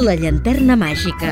La llanterna màgica.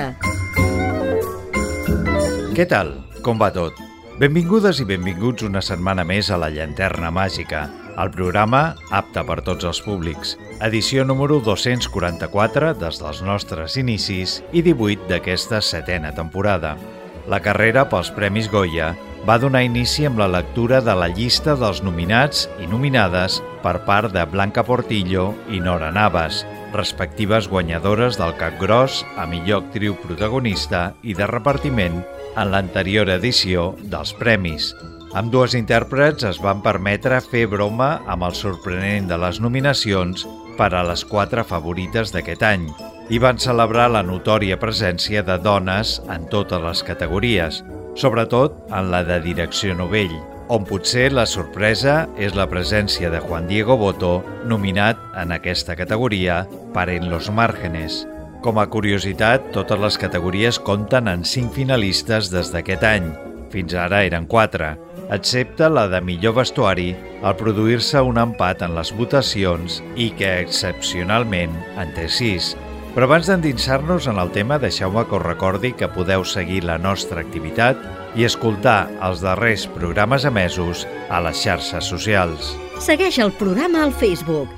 Què tal? Com va tot? Benvingudes i benvinguts una setmana més a La Llanterna Màgica, el programa apte per tots els públics. Edició número 244 des dels nostres inicis i 18 d'aquesta setena temporada. La carrera pels Premis Goya va donar inici amb la lectura de la llista dels nominats i nominades per part de Blanca Portillo i Nora Navas, respectives guanyadores del Cap Gros a millor actriu protagonista i de repartiment en l'anterior edició dels Premis. Amb dues intèrprets es van permetre fer broma amb el sorprenent de les nominacions per a les quatre favorites d'aquest any i van celebrar la notòria presència de dones en totes les categories, sobretot en la de direcció novell, on potser la sorpresa és la presència de Juan Diego Boto, nominat en aquesta categoria per En los márgenes. Com a curiositat, totes les categories compten en cinc finalistes des d'aquest any. Fins ara eren quatre, excepte la de millor vestuari, al produir-se un empat en les votacions i que, excepcionalment, en té sis, però abans d'endinsar-nos en el tema, deixeu-me que us recordi que podeu seguir la nostra activitat i escoltar els darrers programes emesos a les xarxes socials. Segueix el programa al Facebook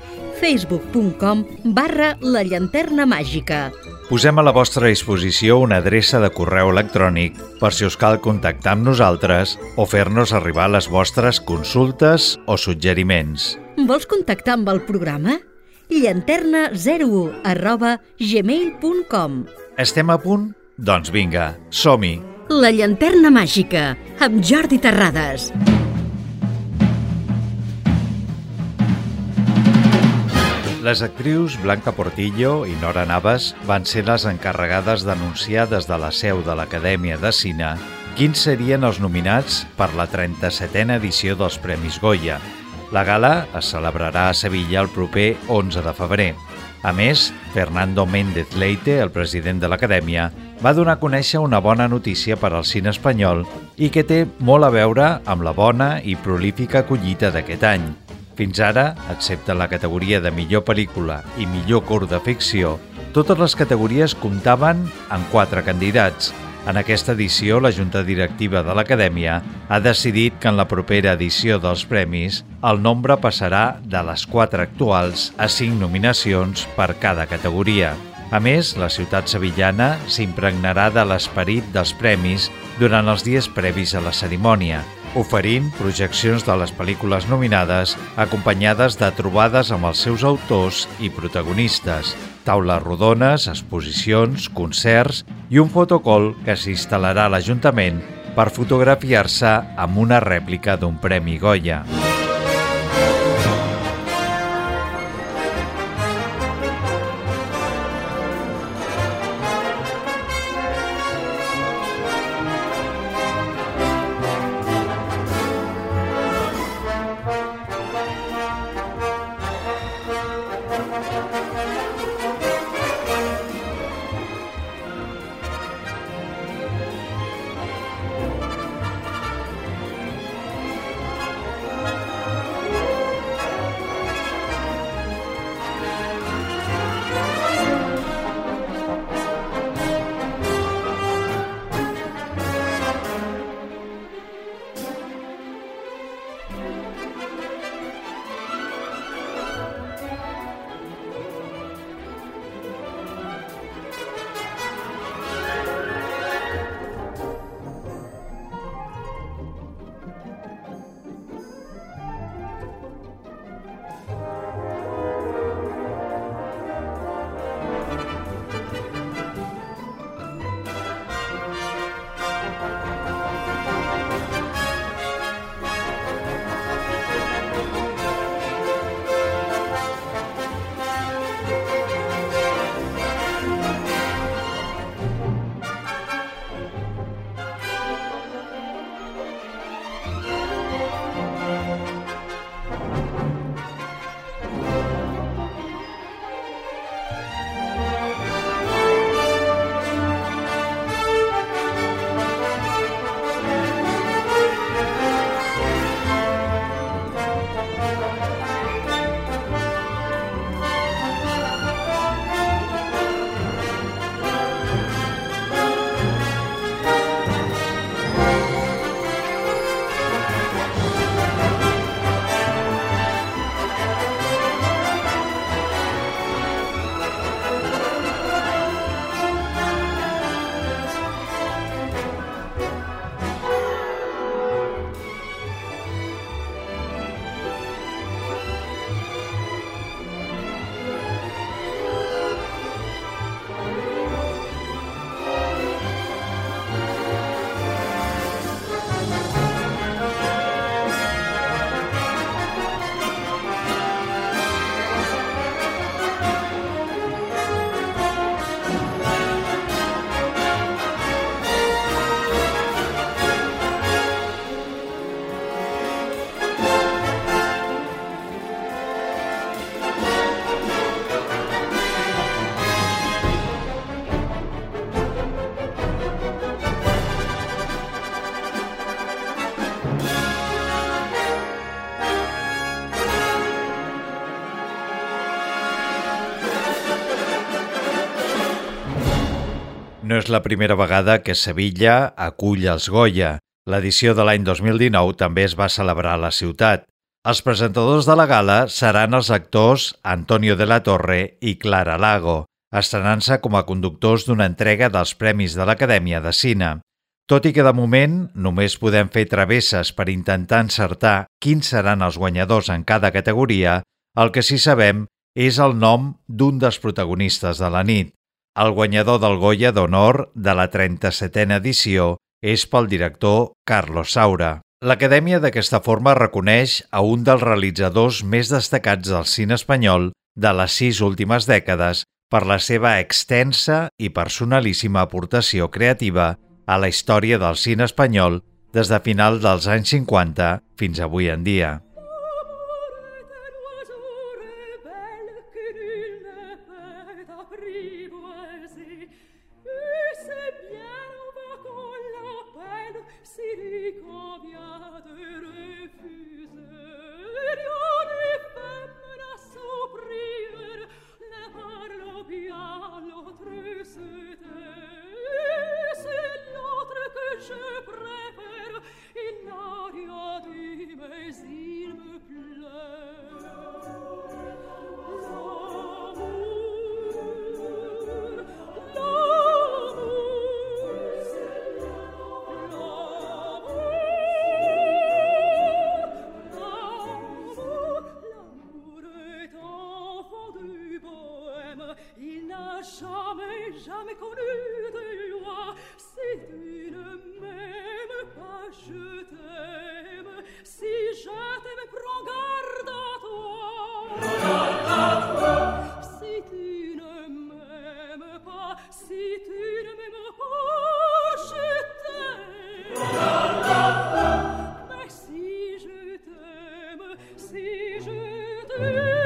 facebook.com barra la llanterna màgica. Posem a la vostra disposició una adreça de correu electrònic per si us cal contactar amb nosaltres o fer-nos arribar les vostres consultes o suggeriments. Vols contactar amb el programa? llanterna01 arroba gmail.com Estem a punt? Doncs vinga, som-hi! La llanterna màgica, amb Jordi Terrades. Les actrius Blanca Portillo i Nora Navas van ser les encarregades d'anunciar des de la seu de l'Acadèmia de Cine quins serien els nominats per la 37a edició dels Premis Goya. La gala es celebrarà a Sevilla el proper 11 de febrer. A més, Fernando Méndez Leite, el president de l'Acadèmia, va donar a conèixer una bona notícia per al cine espanyol i que té molt a veure amb la bona i prolífica collita d'aquest any. Fins ara, excepte la categoria de millor pel·lícula i millor curt de ficció, totes les categories comptaven amb quatre candidats. En aquesta edició, la Junta Directiva de l'Acadèmia ha decidit que en la propera edició dels premis el nombre passarà de les quatre actuals a cinc nominacions per cada categoria. A més, la ciutat sevillana s'impregnarà de l'esperit dels premis durant els dies previs a la cerimònia, oferint projeccions de les pel·lícules nominades acompanyades de trobades amb els seus autors i protagonistes, taules rodones, exposicions, concerts i un fotocol que s'instal·larà a l'Ajuntament per fotografiar-se amb una rèplica d'un Premi Goya. és la primera vegada que Sevilla acull els Goya. L'edició de l'any 2019 també es va celebrar a la ciutat. Els presentadors de la gala seran els actors Antonio de la Torre i Clara Lago, estrenant-se com a conductors d'una entrega dels Premis de l'Acadèmia de Cine. Tot i que de moment només podem fer travesses per intentar encertar quins seran els guanyadors en cada categoria, el que sí sabem és el nom d'un dels protagonistes de la nit. El guanyador del Goya d'Honor de la 37a edició és pel director Carlos Saura. L'Acadèmia d'aquesta forma reconeix a un dels realitzadors més destacats del cine espanyol de les sis últimes dècades per la seva extensa i personalíssima aportació creativa a la història del cine espanyol des de final dels anys 50 fins avui en dia. you.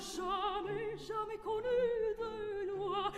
jamais, jamais connu de loi.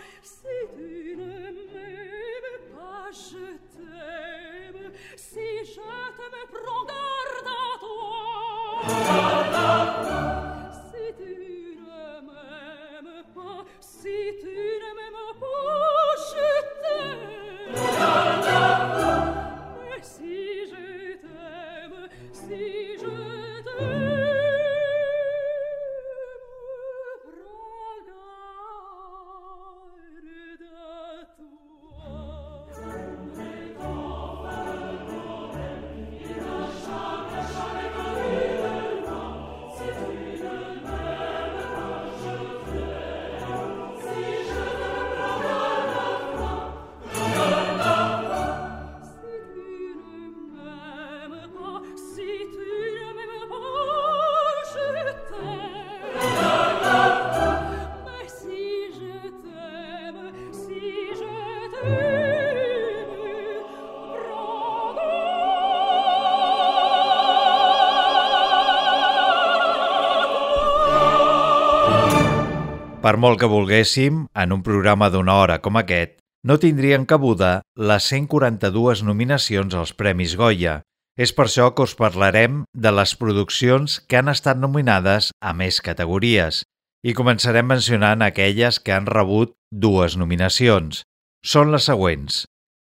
Per molt que volguéssim, en un programa d'una hora com aquest, no tindrien cabuda les 142 nominacions als Premis Goya. És per això que us parlarem de les produccions que han estat nominades a més categories i començarem mencionant aquelles que han rebut dues nominacions. Són les següents.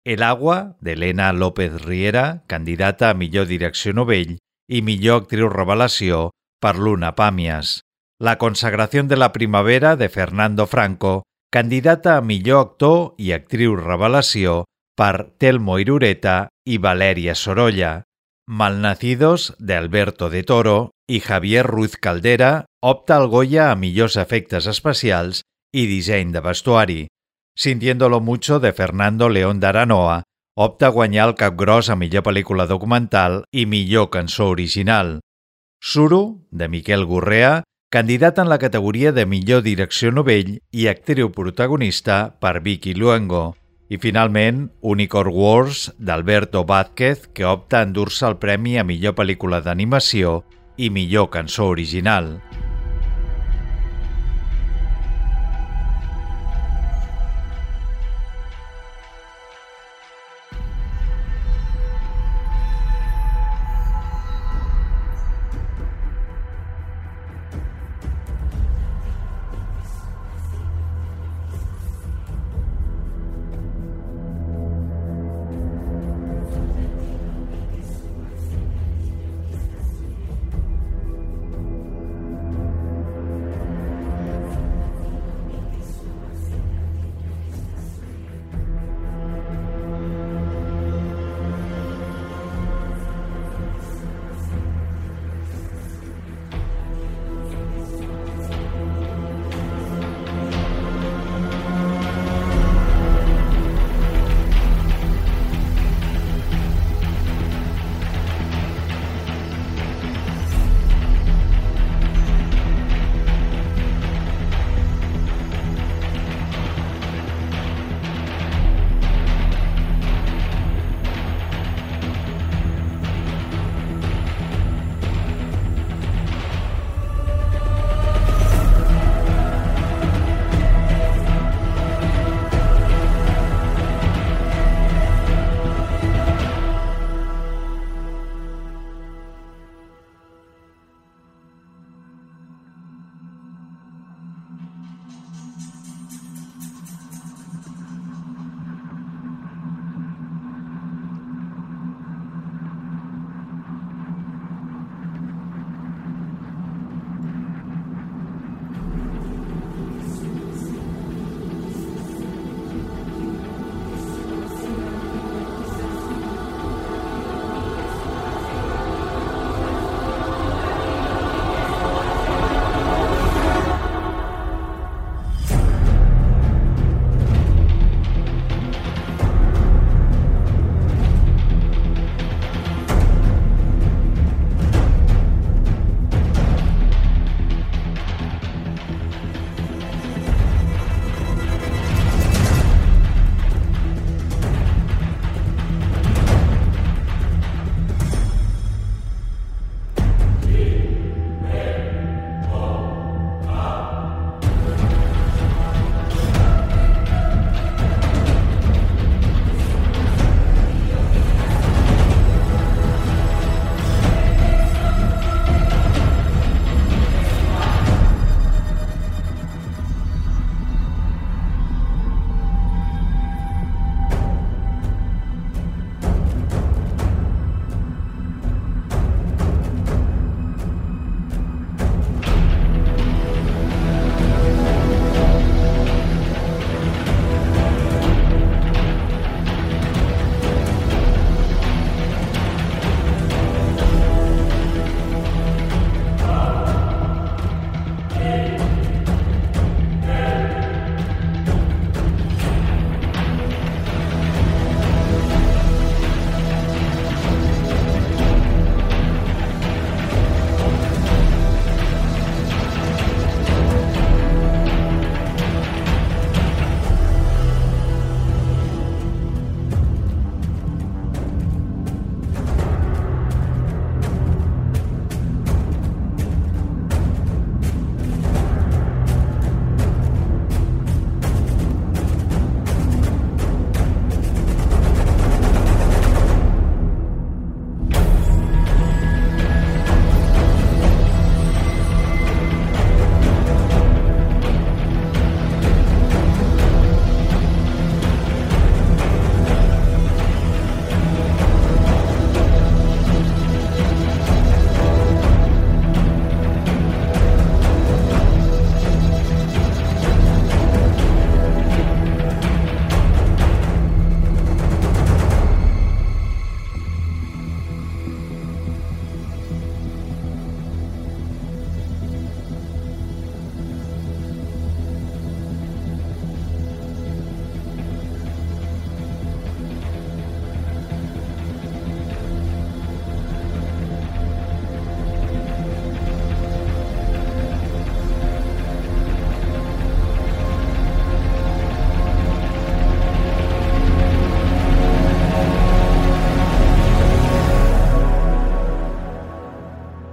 El agua, d'Helena López Riera, candidata a millor direcció novell i millor actriu revelació per Luna Pàmies. La consagració de la primavera, de Fernando Franco, candidata a millor actor i actriu revelació per Telmo Irureta i Valeria Sorolla. Malnacidos, de Alberto de Toro, i Javier Ruiz Caldera opta al Goya a millors efectes especials i disseny de vestuari. Sintiéndolo mucho, de Fernando León d'Aranoa, opta a guanyar el cap gros a millor pel·lícula documental i millor cançó original. Suro, de Miquel Gurrea, candidat en la categoria de millor direcció novell i actriu protagonista per Vicky Luengo. I finalment, Unicorn Wars, d'Alberto Vázquez, que opta a endur-se el premi a millor pel·lícula d'animació i millor cançó original.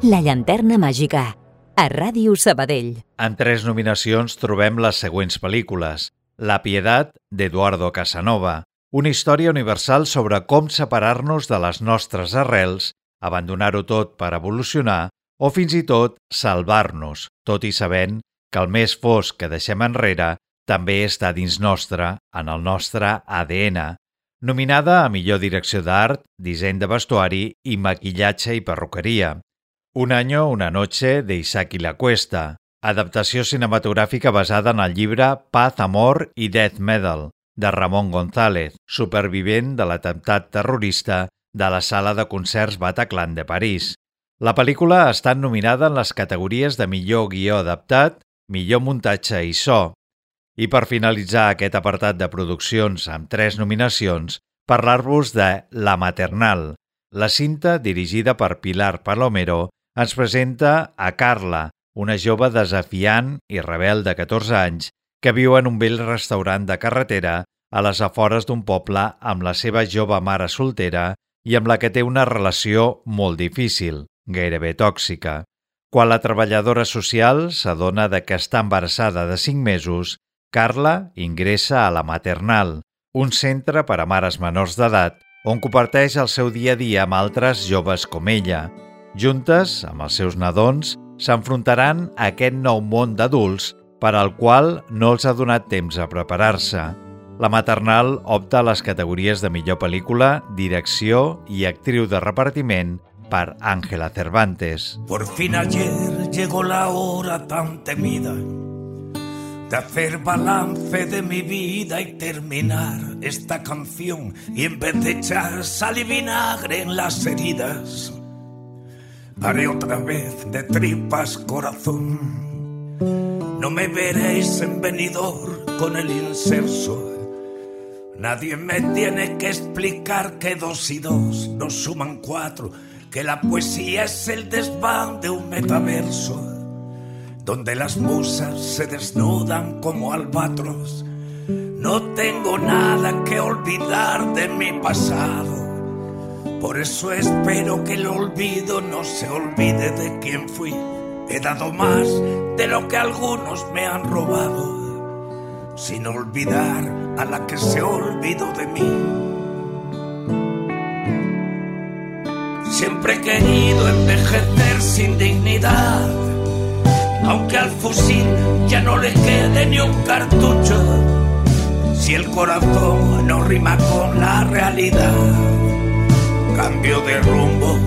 La llanterna màgica, a Ràdio Sabadell. En tres nominacions trobem les següents pel·lícules. La piedat, d'Eduardo Casanova, una història universal sobre com separar-nos de les nostres arrels, abandonar-ho tot per evolucionar o fins i tot salvar-nos, tot i sabent que el més fosc que deixem enrere també està dins nostre, en el nostre ADN. Nominada a millor direcció d'art, disseny de vestuari i maquillatge i perruqueria. Un año, una noche de Isaac y la Cuesta, adaptació cinematogràfica basada en el llibre Paz, Amor i Death Medal, de Ramon González, supervivent de l'atemptat terrorista de la sala de concerts Bataclan de París. La pel·lícula ha estat nominada en les categories de millor guió adaptat, millor muntatge i so, i per finalitzar aquest apartat de produccions amb tres nominacions, parlar-vos de La Maternal. La cinta, dirigida per Pilar Palomero, ens presenta a Carla, una jove desafiant i rebel de 14 anys que viu en un vell restaurant de carretera a les afores d'un poble amb la seva jove mare soltera i amb la que té una relació molt difícil, gairebé tòxica. Quan la treballadora social s'adona de que està embarassada de 5 mesos, Carla ingressa a la Maternal, un centre per a mares menors d'edat on comparteix el seu dia a dia amb altres joves com ella. Juntes, amb els seus nadons, s'enfrontaran a aquest nou món d'adults per al qual no els ha donat temps a preparar-se. La maternal opta a les categories de millor pel·lícula, direcció i actriu de repartiment per Ángela Cervantes. Por fin ayer llegó la hora tan temida de hacer balance de mi vida y terminar esta canción y en vez de echar sal y vinagre en las heridas, haré otra vez de tripas corazón. No me veréis en venidor con el inserso. Nadie me tiene que explicar que dos y dos no suman cuatro, que la poesía es el desván de un metaverso donde las musas se desnudan como albatros. No tengo nada que olvidar de mi pasado. Por eso espero que el olvido no se olvide de quién fui. He dado más de lo que algunos me han robado, sin olvidar a la que se olvidó de mí. Siempre he querido envejecer sin dignidad aunque al fusil ya no le quede ni un cartucho, si el corazón no rima con la realidad, cambio de rumbo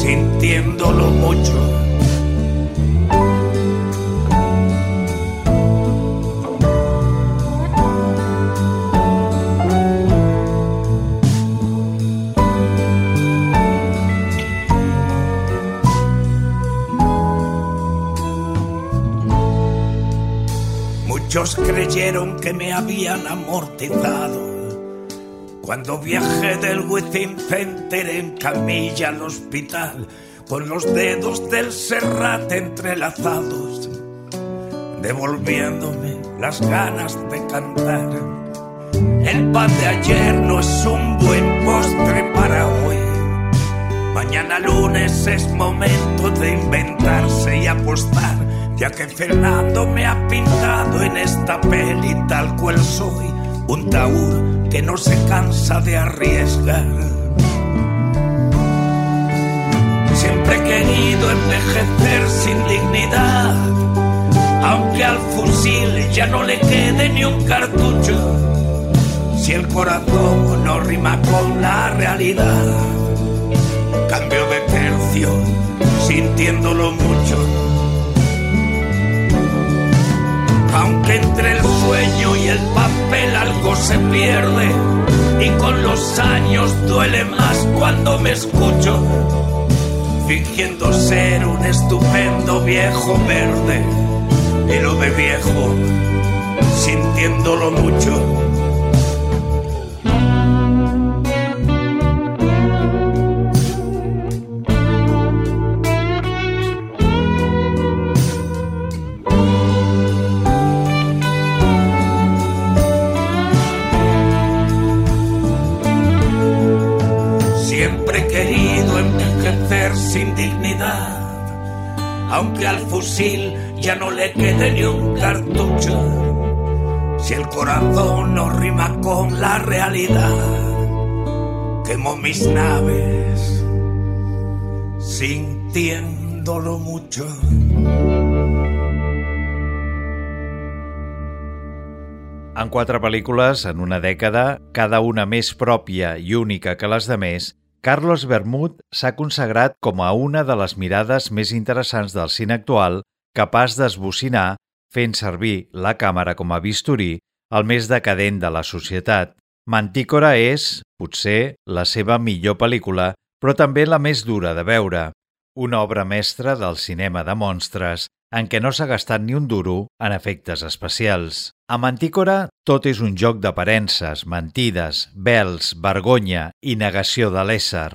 sintiéndolo mucho Muchos creyeron que me habían amortizado. Cuando viajé del Within Center en camilla al hospital, con los dedos del serrate entrelazados, devolviéndome las ganas de cantar. El pan de ayer no es un buen postre para hoy. Mañana lunes es momento de inventarse y apostar ya que Fernando me ha pintado en esta peli tal cual soy, un taur que no se cansa de arriesgar. Siempre he querido envejecer sin dignidad, aunque al fusil ya no le quede ni un cartucho. Si el corazón no rima con la realidad, cambio de tercio, sintiéndolo mucho aunque entre el sueño y el papel algo se pierde. Y con los años duele más cuando me escucho fingiendo ser un estupendo viejo verde. Y lo de viejo sintiéndolo mucho aunque al fusil ya no le quede ni un cartucho. Si el corazón no rima con la realidad, quemo mis naves sintiéndolo mucho. En quatre pel·lícules, en una dècada, cada una més pròpia i única que les de més, Carlos Bermud s'ha consagrat com a una de les mirades més interessants del cine actual, capaç d'esbocinar, fent servir la càmera com a bisturí, el més decadent de la societat. Mantícora és, potser, la seva millor pel·lícula, però també la més dura de veure. Una obra mestra del cinema de monstres en què no s'ha gastat ni un duro en efectes especials. A Mantícora tot és un joc d'aparences, mentides, vels, vergonya i negació de l'ésser.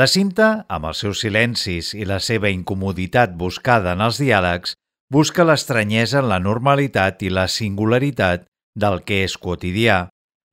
La cinta, amb els seus silencis i la seva incomoditat buscada en els diàlegs, busca l'estranyesa en la normalitat i la singularitat del que és quotidià.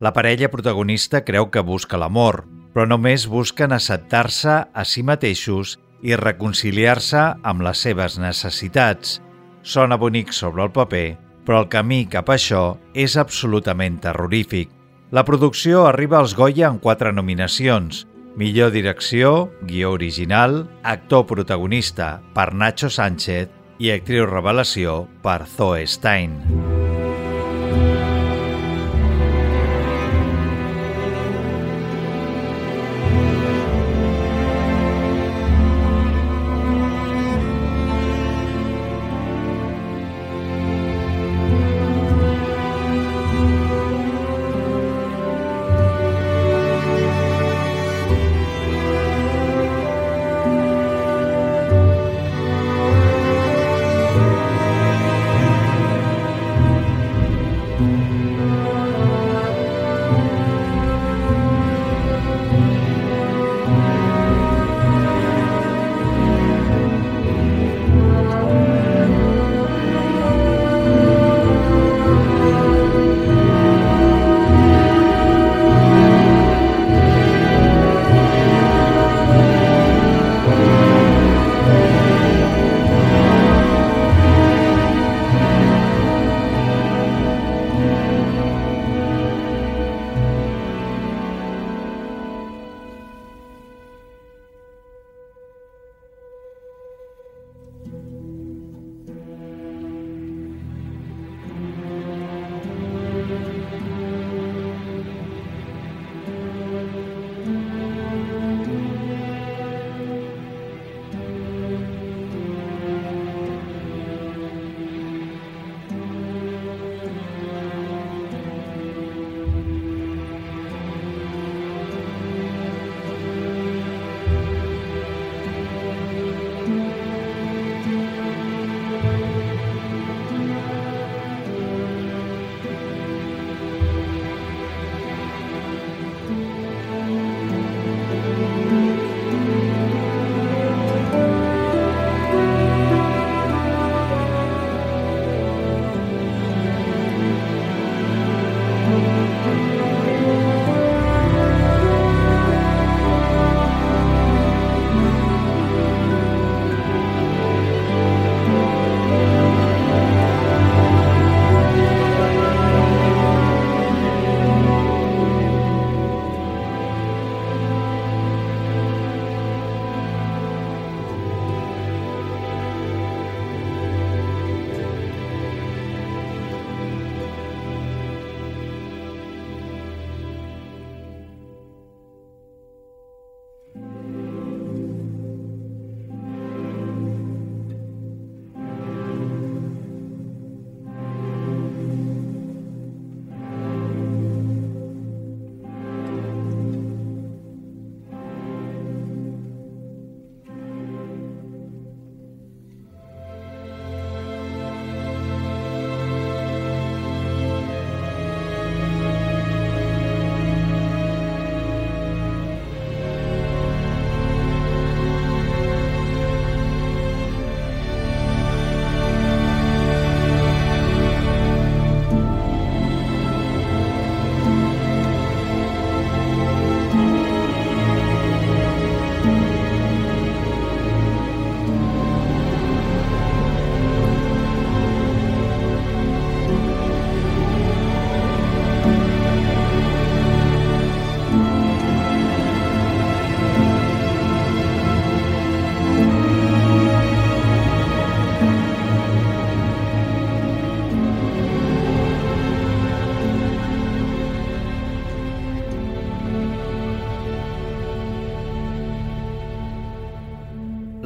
La parella protagonista creu que busca l'amor, però només busquen acceptar-se a si mateixos i reconciliar-se amb les seves necessitats, Sona bonic sobre el paper, però el camí cap a això és absolutament terrorífic. La producció arriba als Goya en quatre nominacions. Millor direcció, guió original, actor protagonista per Nacho Sánchez i actriu revelació per Zoe Stein.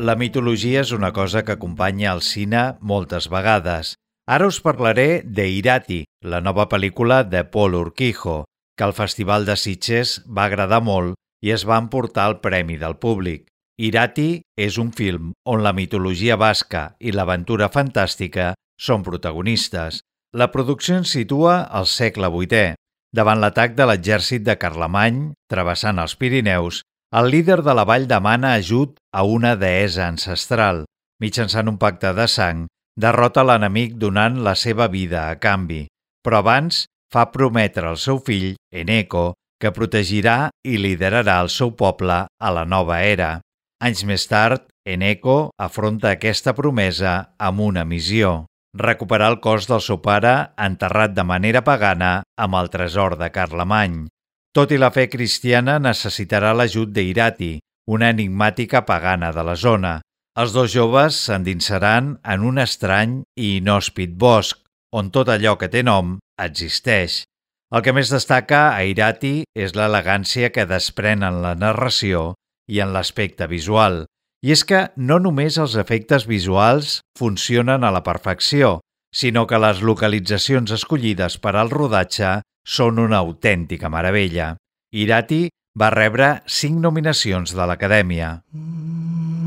La mitologia és una cosa que acompanya el cine moltes vegades. Ara us parlaré de Irati, la nova pel·lícula de Paul Urquijo, que al Festival de Sitges va agradar molt i es va emportar el Premi del Públic. Irati és un film on la mitologia basca i l'aventura fantàstica són protagonistes. La producció ens situa al segle VIII. Davant l'atac de l'exèrcit de Carlemany, travessant els Pirineus, el líder de la vall demana ajut a una deessa ancestral. Mitjançant un pacte de sang, derrota l'enemic donant la seva vida a canvi. Però abans fa prometre al seu fill, Eneco, que protegirà i liderarà el seu poble a la nova era. Anys més tard, Eneco afronta aquesta promesa amb una missió, recuperar el cos del seu pare enterrat de manera pagana amb el tresor de Carlemany. Tot i la fe cristiana necessitarà l'ajut d'Irati, una enigmàtica pagana de la zona. Els dos joves s'endinsaran en un estrany i inhòspit bosc, on tot allò que té nom existeix. El que més destaca a Irati és l'elegància que desprèn en la narració i en l'aspecte visual. I és que no només els efectes visuals funcionen a la perfecció, sinó que les localitzacions escollides per al rodatge són una autèntica meravella. Irati va rebre cinc nominacions de l'Acadèmia. Mm.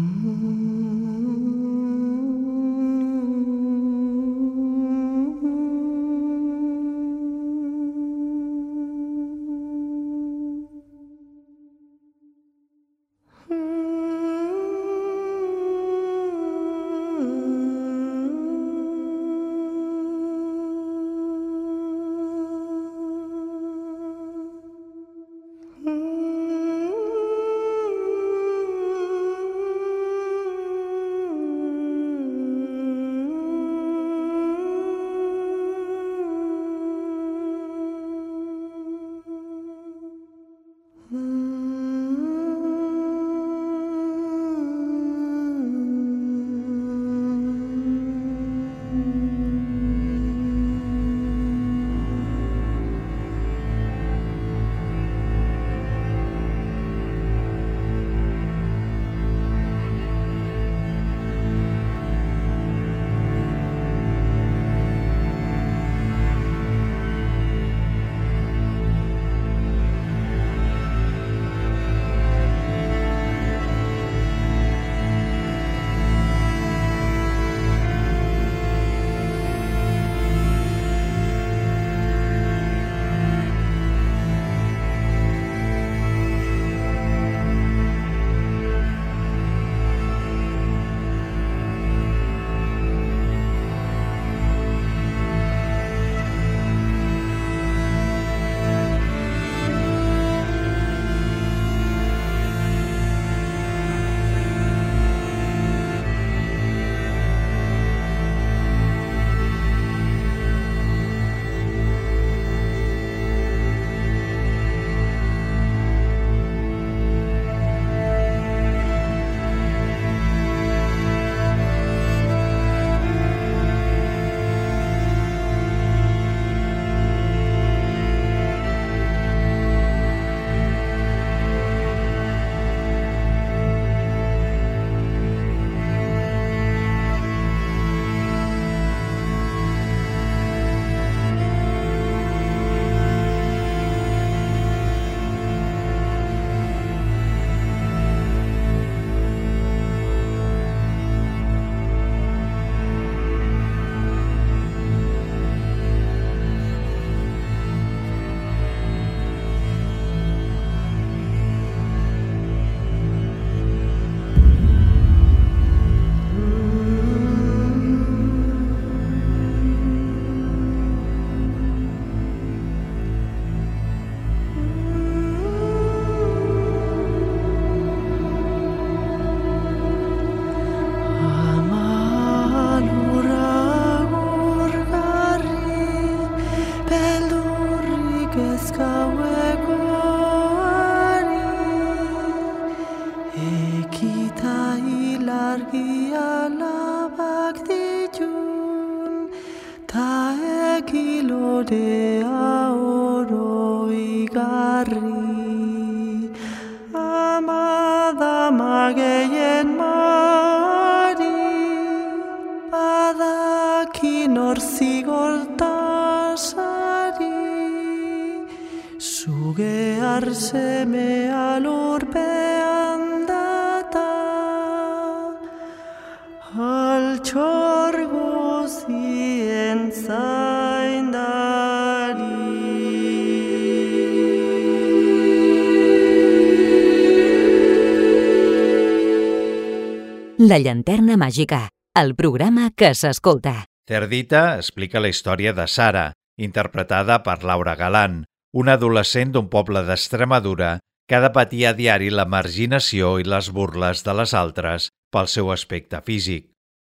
La llanterna màgica, el programa que s'escolta. Cerdita explica la història de Sara, interpretada per Laura Galán, una adolescent d'un poble d'Extremadura que ha de patir a diari la marginació i les burles de les altres pel seu aspecte físic.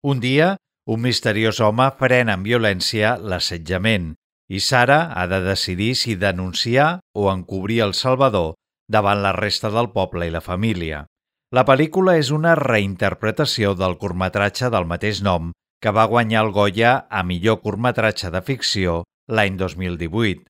Un dia, un misteriós home frena amb violència l'assetjament i Sara ha de decidir si denunciar o encobrir el Salvador davant la resta del poble i la família. La pel·lícula és una reinterpretació del curtmetratge del mateix nom que va guanyar el Goya a millor curtmetratge de ficció l'any 2018.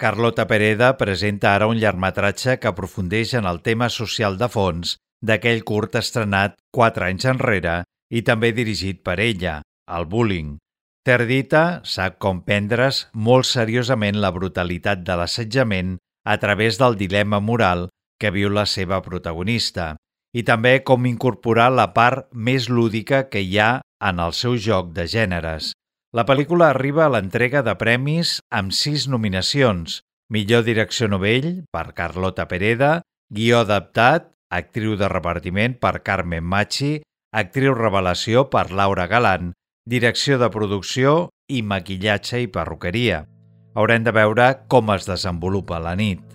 Carlota Pereda presenta ara un llargmetratge que aprofundeix en el tema social de fons d'aquell curt estrenat quatre anys enrere i també dirigit per ella, el bullying. Terdita sap comprendre's molt seriosament la brutalitat de l'assetjament a través del dilema moral que viu la seva protagonista i també com incorporar la part més lúdica que hi ha en el seu joc de gèneres. La pel·lícula arriba a l'entrega de premis amb sis nominacions. Millor direcció novell per Carlota Pereda, guió adaptat, actriu de repartiment per Carmen Machi, actriu revelació per Laura Galán, direcció de producció i maquillatge i perruqueria. Haurem de veure com es desenvolupa la nit.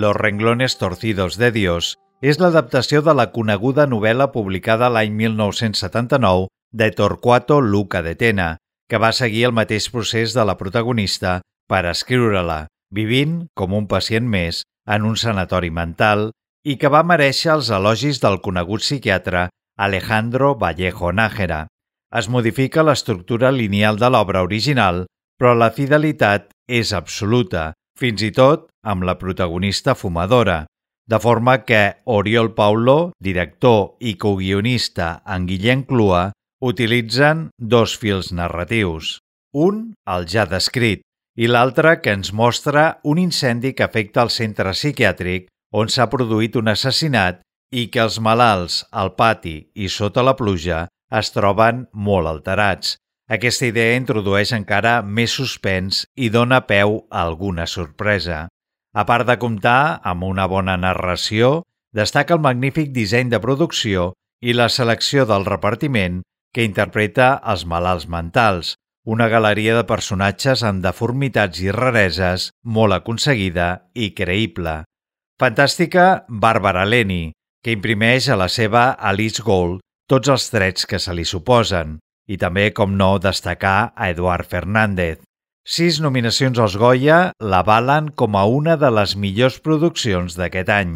Los renglones torcidos de Dios és l'adaptació de la coneguda novel·la publicada l'any 1979 de Torquato Luca de Tena, que va seguir el mateix procés de la protagonista per escriure-la, vivint com un pacient més en un sanatori mental i que va mereixer els elogis del conegut psiquiatre Alejandro Vallejo Nájera. Es modifica l'estructura lineal de l'obra original, però la fidelitat és absoluta, fins i tot amb la protagonista fumadora, de forma que Oriol Paulo, director i coguionista en Guillem Clua, utilitzen dos fils narratius. Un, el ja descrit, i l'altre que ens mostra un incendi que afecta el centre psiquiàtric on s'ha produït un assassinat i que els malalts al pati i sota la pluja es troben molt alterats. Aquesta idea introdueix encara més suspens i dona peu a alguna sorpresa. A part de comptar amb una bona narració, destaca el magnífic disseny de producció i la selecció del repartiment que interpreta els malalts mentals, una galeria de personatges amb deformitats i rareses molt aconseguida i creïble. Fantàstica Bàrbara Leni, que imprimeix a la seva Alice Gold tots els drets que se li suposen, i també, com no, destacar a Eduard Fernández. Sis nominacions als Goya l'avalen com a una de les millors produccions d'aquest any.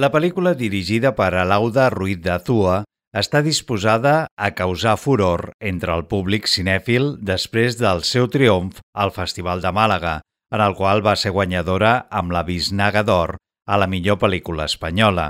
La pel·lícula dirigida per Alauda Ruiz de Azua està disposada a causar furor entre el públic cinèfil després del seu triomf al Festival de Màlaga, en el qual va ser guanyadora amb la Bisnaga d'Or a la millor pel·lícula espanyola.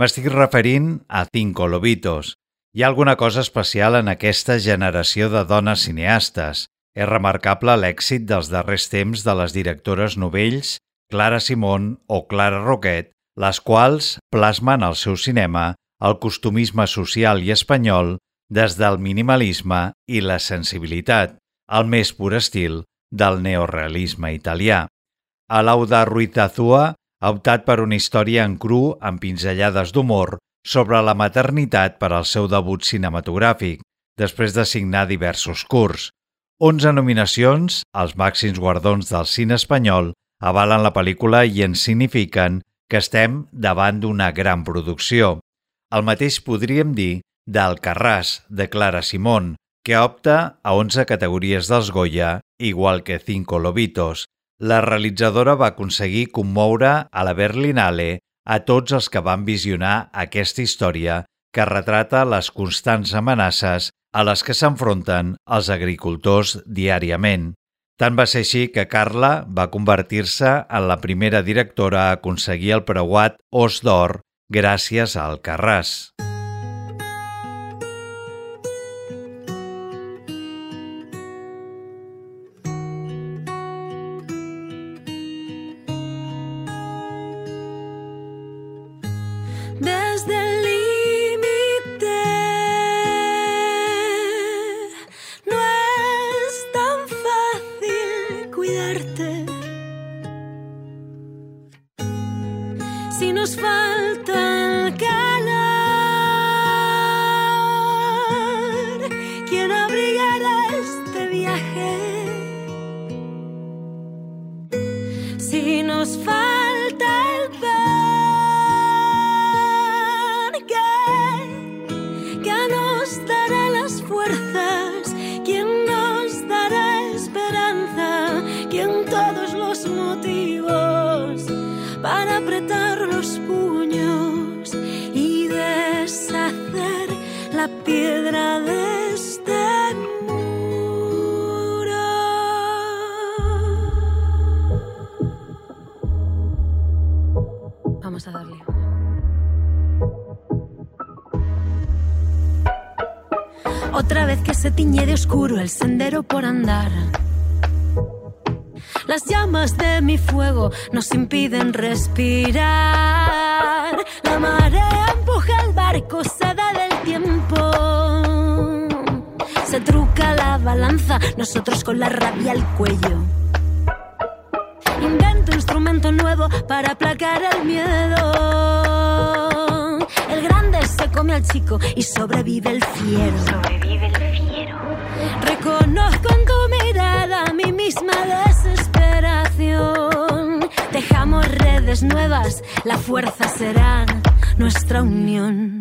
M'estic referint a Cinco Lobitos. Hi ha alguna cosa especial en aquesta generació de dones cineastes. És remarcable l'èxit dels darrers temps de les directores novells Clara Simón o Clara Roquet, les quals plasmen al seu cinema el costumisme social i espanyol des del minimalisme i la sensibilitat, al més pur estil del neorealisme italià. Alauda Ruiz-Azua ha optat per una història en cru amb pinzellades d'humor sobre la maternitat per al seu debut cinematogràfic, després de signar diversos curts. 11 nominacions, als màxims guardons del cine espanyol, avalen la pel·lícula i en signifiquen que estem davant d'una gran producció. El mateix podríem dir del Carràs, de Clara Simón, que opta a 11 categories dels Goya, igual que Cinco Lobitos. La realitzadora va aconseguir commoure a la Berlinale a tots els que van visionar aquesta història que retrata les constants amenaces a les que s'enfronten els agricultors diàriament. Tant va ser així que Carla va convertir-se en la primera directora a aconseguir el preuat Os d'Or gràcies al Carràs. el sendero por andar. Las llamas de mi fuego nos impiden respirar. La marea empuja el barco, se da del tiempo. Se truca la balanza, nosotros con la rabia al cuello. Instrumento nuevo para aplacar el miedo. El grande se come al chico y sobrevive el fiero. Sobrevive el Reconozco en tu mirada mi misma desesperación. Dejamos redes nuevas, la fuerza será nuestra unión.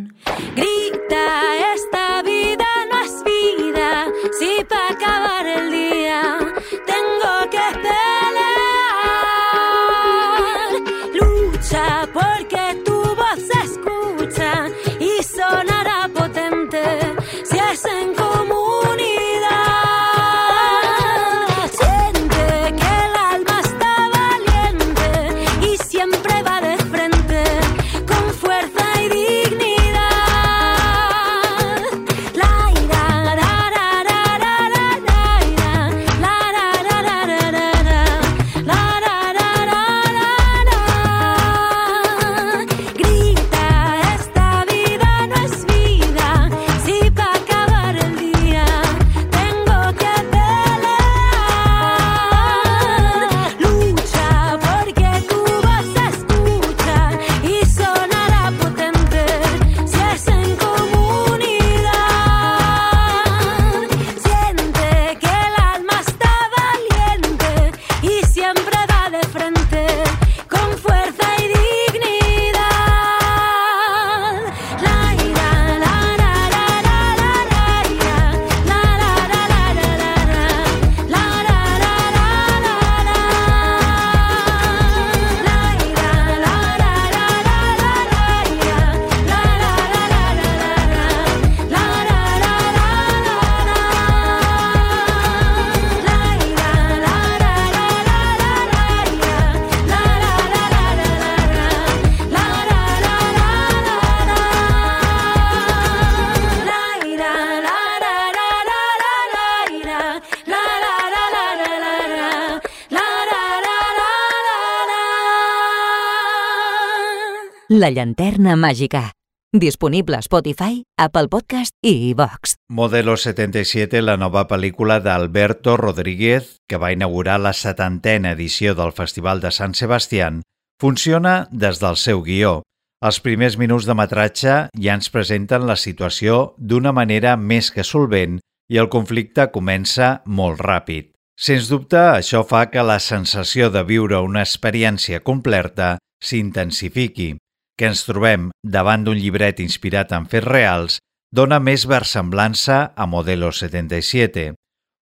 La llanterna màgica. Disponible a Spotify, Apple Podcast i iVox. Modelo 77, la nova pel·lícula d'Alberto Rodríguez, que va inaugurar la setantena edició del Festival de Sant Sebastián, funciona des del seu guió. Els primers minuts de metratge ja ens presenten la situació d'una manera més que solvent i el conflicte comença molt ràpid. Sens dubte, això fa que la sensació de viure una experiència completa s'intensifiqui que ens trobem davant d'un llibret inspirat en fets reals dona més versemblança a Modelo 77.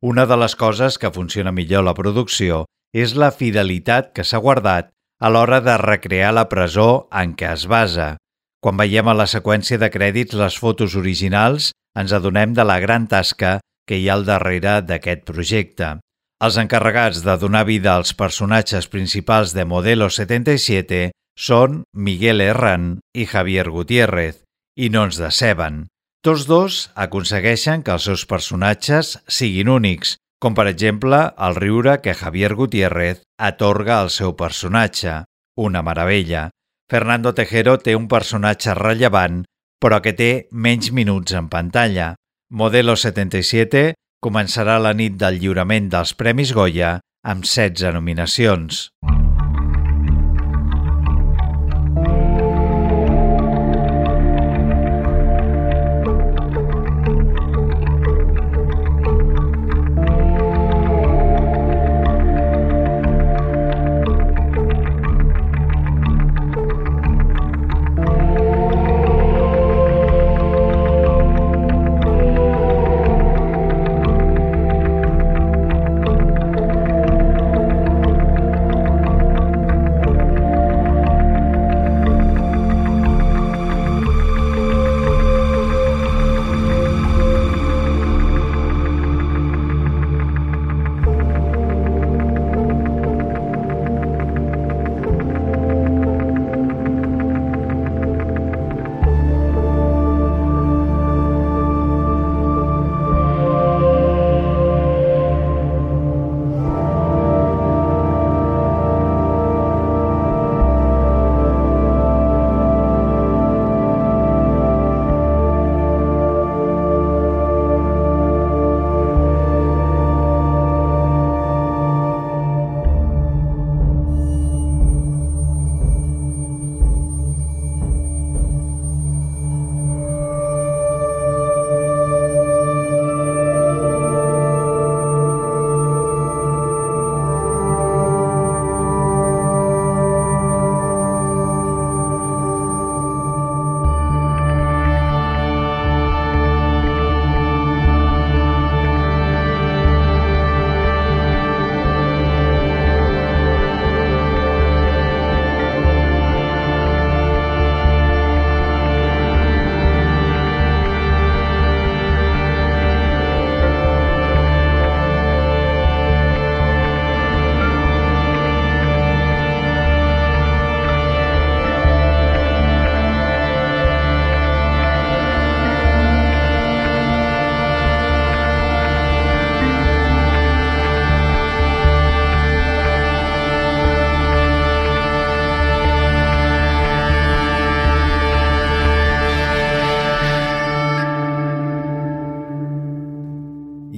Una de les coses que funciona millor la producció és la fidelitat que s'ha guardat a l'hora de recrear la presó en què es basa. Quan veiem a la seqüència de crèdits les fotos originals, ens adonem de la gran tasca que hi ha al darrere d'aquest projecte. Els encarregats de donar vida als personatges principals de Modelo 77 són Miguel Herran i Javier Gutiérrez, i no ens deceben. Tots dos aconsegueixen que els seus personatges siguin únics, com per exemple el riure que Javier Gutiérrez atorga al seu personatge. Una meravella. Fernando Tejero té un personatge rellevant, però que té menys minuts en pantalla. Modelo 77 començarà la nit del lliurament dels Premis Goya amb 16 nominacions.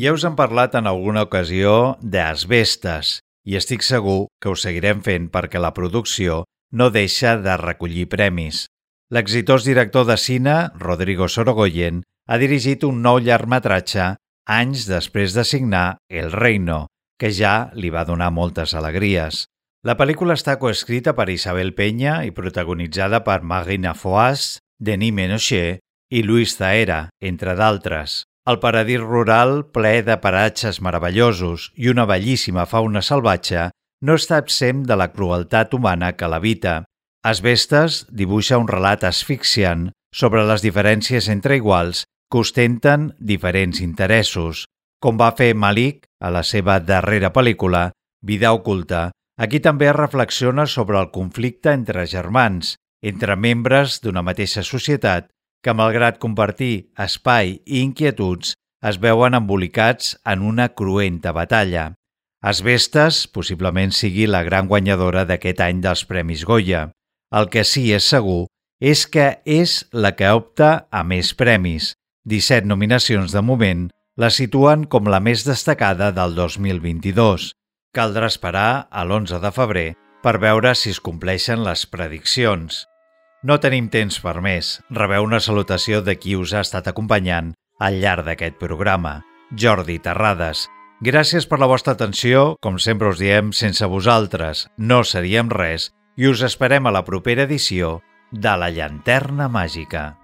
Ja us hem parlat en alguna ocasió d'asbestes i estic segur que ho seguirem fent perquè la producció no deixa de recollir premis. L'exitós director de cine, Rodrigo Sorogoyen, ha dirigit un nou llargmetratge anys després de signar El Reino, que ja li va donar moltes alegries. La pel·lícula està coescrita per Isabel Peña i protagonitzada per Marina Foas, Denis Menochet i Luis Zaera, entre d'altres. El paradís rural, ple de paratges meravellosos i una bellíssima fauna salvatge, no està absent de la crueltat humana que l'habita. Asbestes dibuixa un relat asfixiant sobre les diferències entre iguals que ostenten diferents interessos. Com va fer Malik a la seva darrera pel·lícula, Vida oculta, aquí també reflexiona sobre el conflicte entre germans, entre membres d'una mateixa societat que, malgrat compartir espai i inquietuds, es veuen embolicats en una cruenta batalla. Asbestes possiblement sigui la gran guanyadora d'aquest any dels Premis Goya. El que sí és segur és que és la que opta a més premis. 17 nominacions de moment la situen com la més destacada del 2022. Caldrà esperar a l'11 de febrer per veure si es compleixen les prediccions. No tenim temps per més. Rebeu una salutació de qui us ha estat acompanyant al llarg d'aquest programa, Jordi Terrades. Gràcies per la vostra atenció. Com sempre us diem, sense vosaltres no seríem res i us esperem a la propera edició de La Llanterna Màgica.